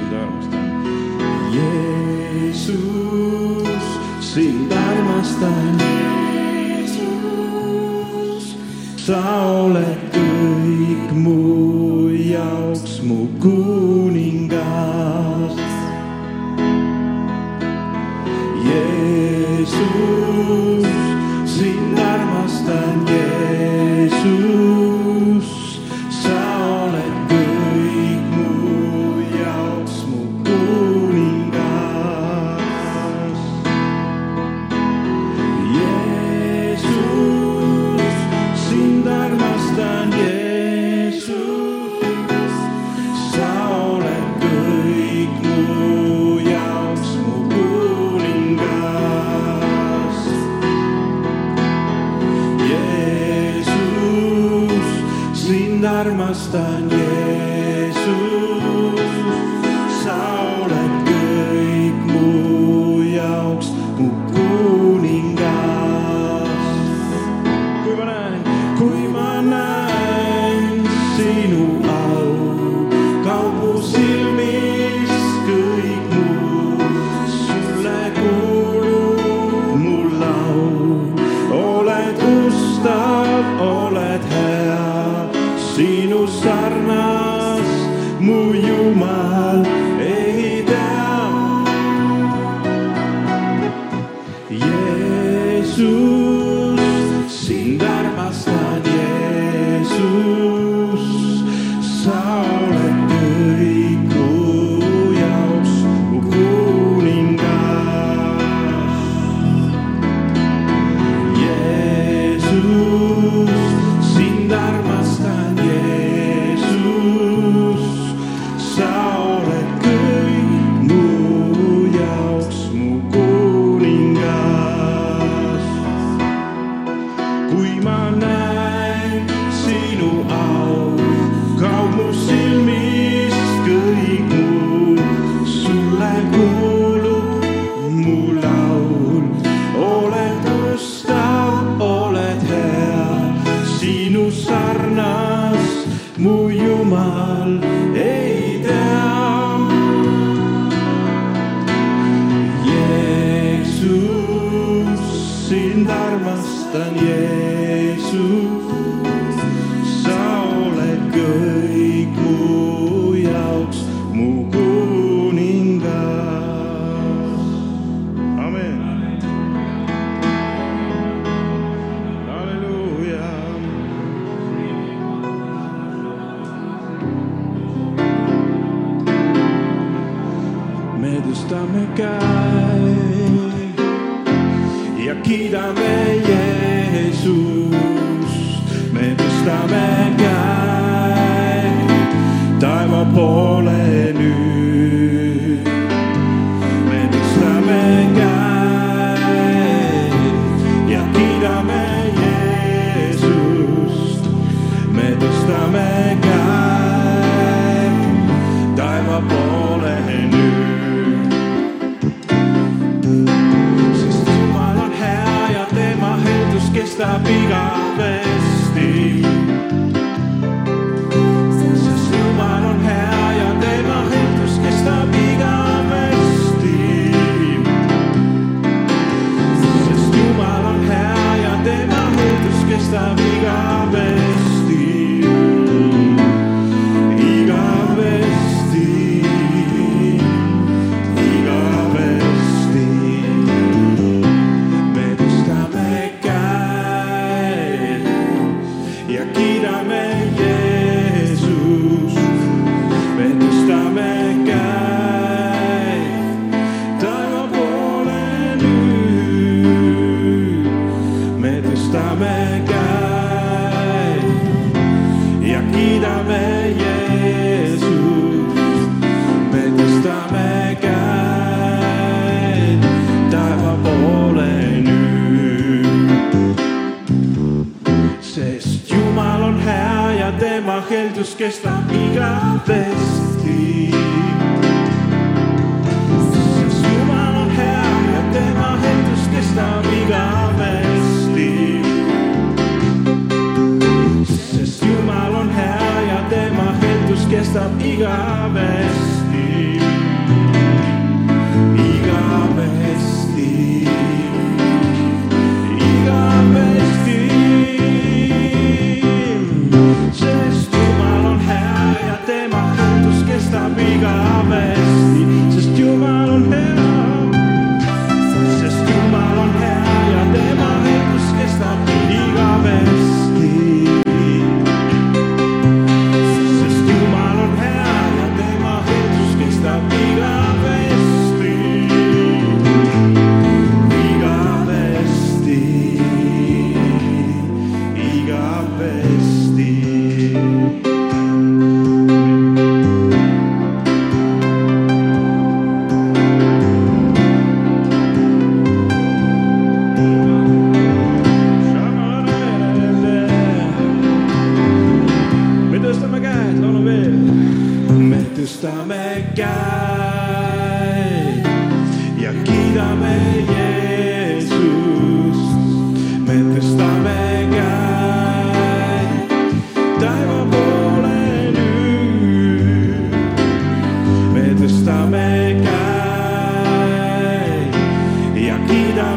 sind armastan. Jeesus, sind armastan. Jeesus, sa oled küll. 긴 armas tan Jeesus, sa oled kõik mu jaoks, mu kuningas. kui ma näen, kui ma näen sinu au, kaob mu silmis kõik muu, sulle kuulub mu laul, oled ustav, oled hea. Deus Yeah. muitos que estão ligados. για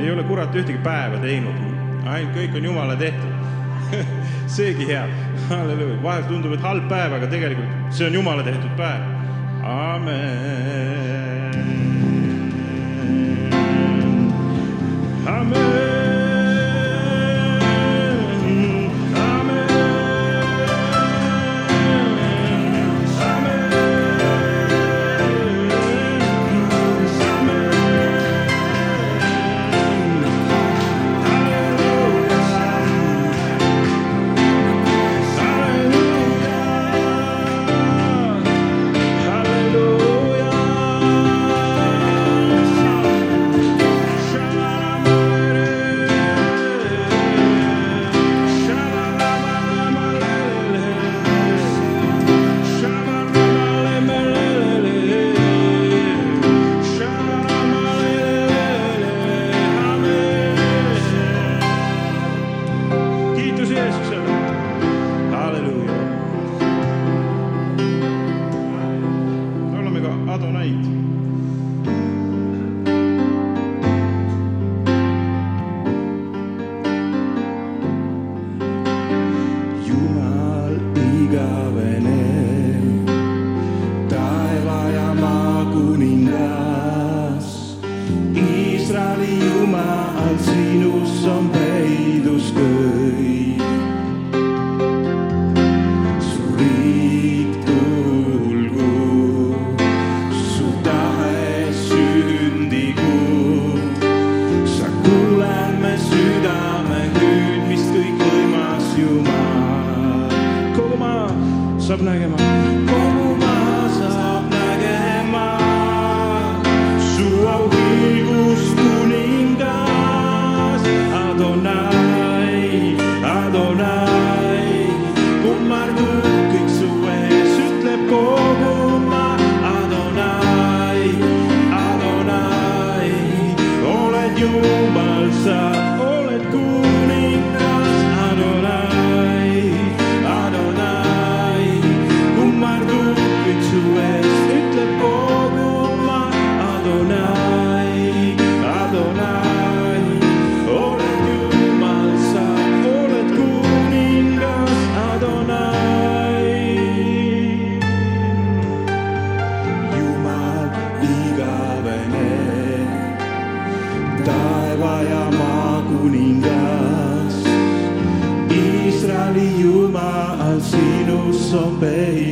ei ole kurat ühtegi päeva teinud, ainult kõik on jumala tehtud seegi hea, halleluuja, vahel tundub, et halb päev, aga tegelikult see on jumala tehtud päev. amen. amen.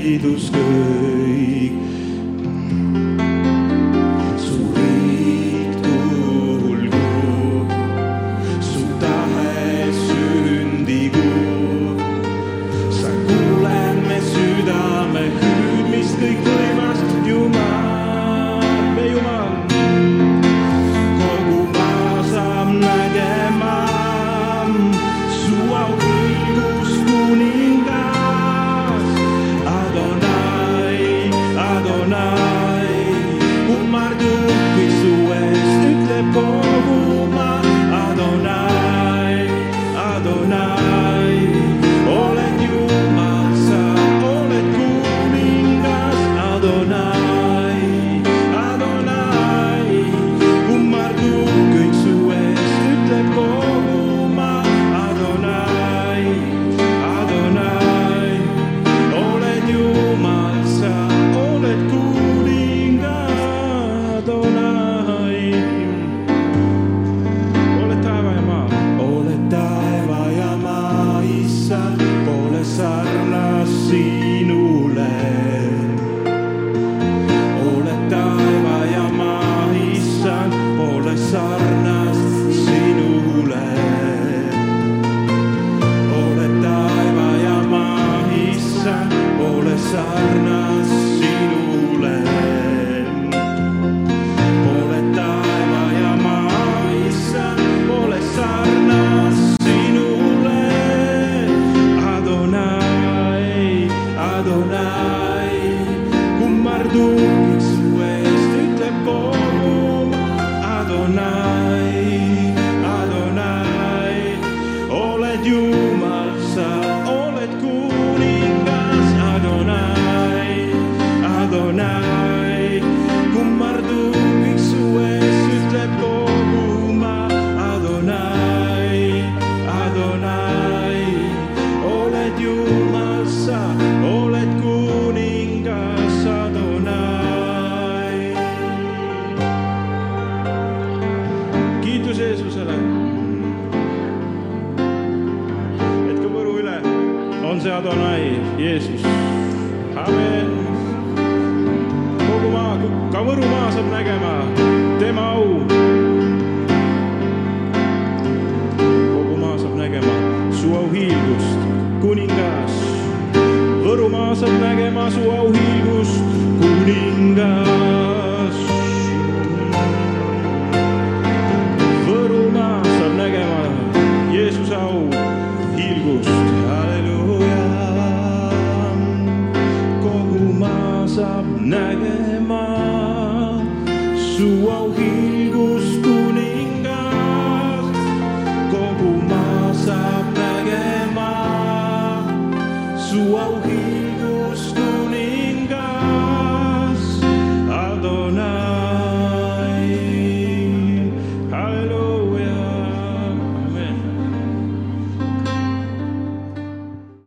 kiidus kõik. desire. Jeesus, amen. kogu maa, ka Võru maa saab nägema tema au. kogu maa saab nägema su auhiilgust, kuningas. Võrumaa saab nägema su auhiilgust, kuningas.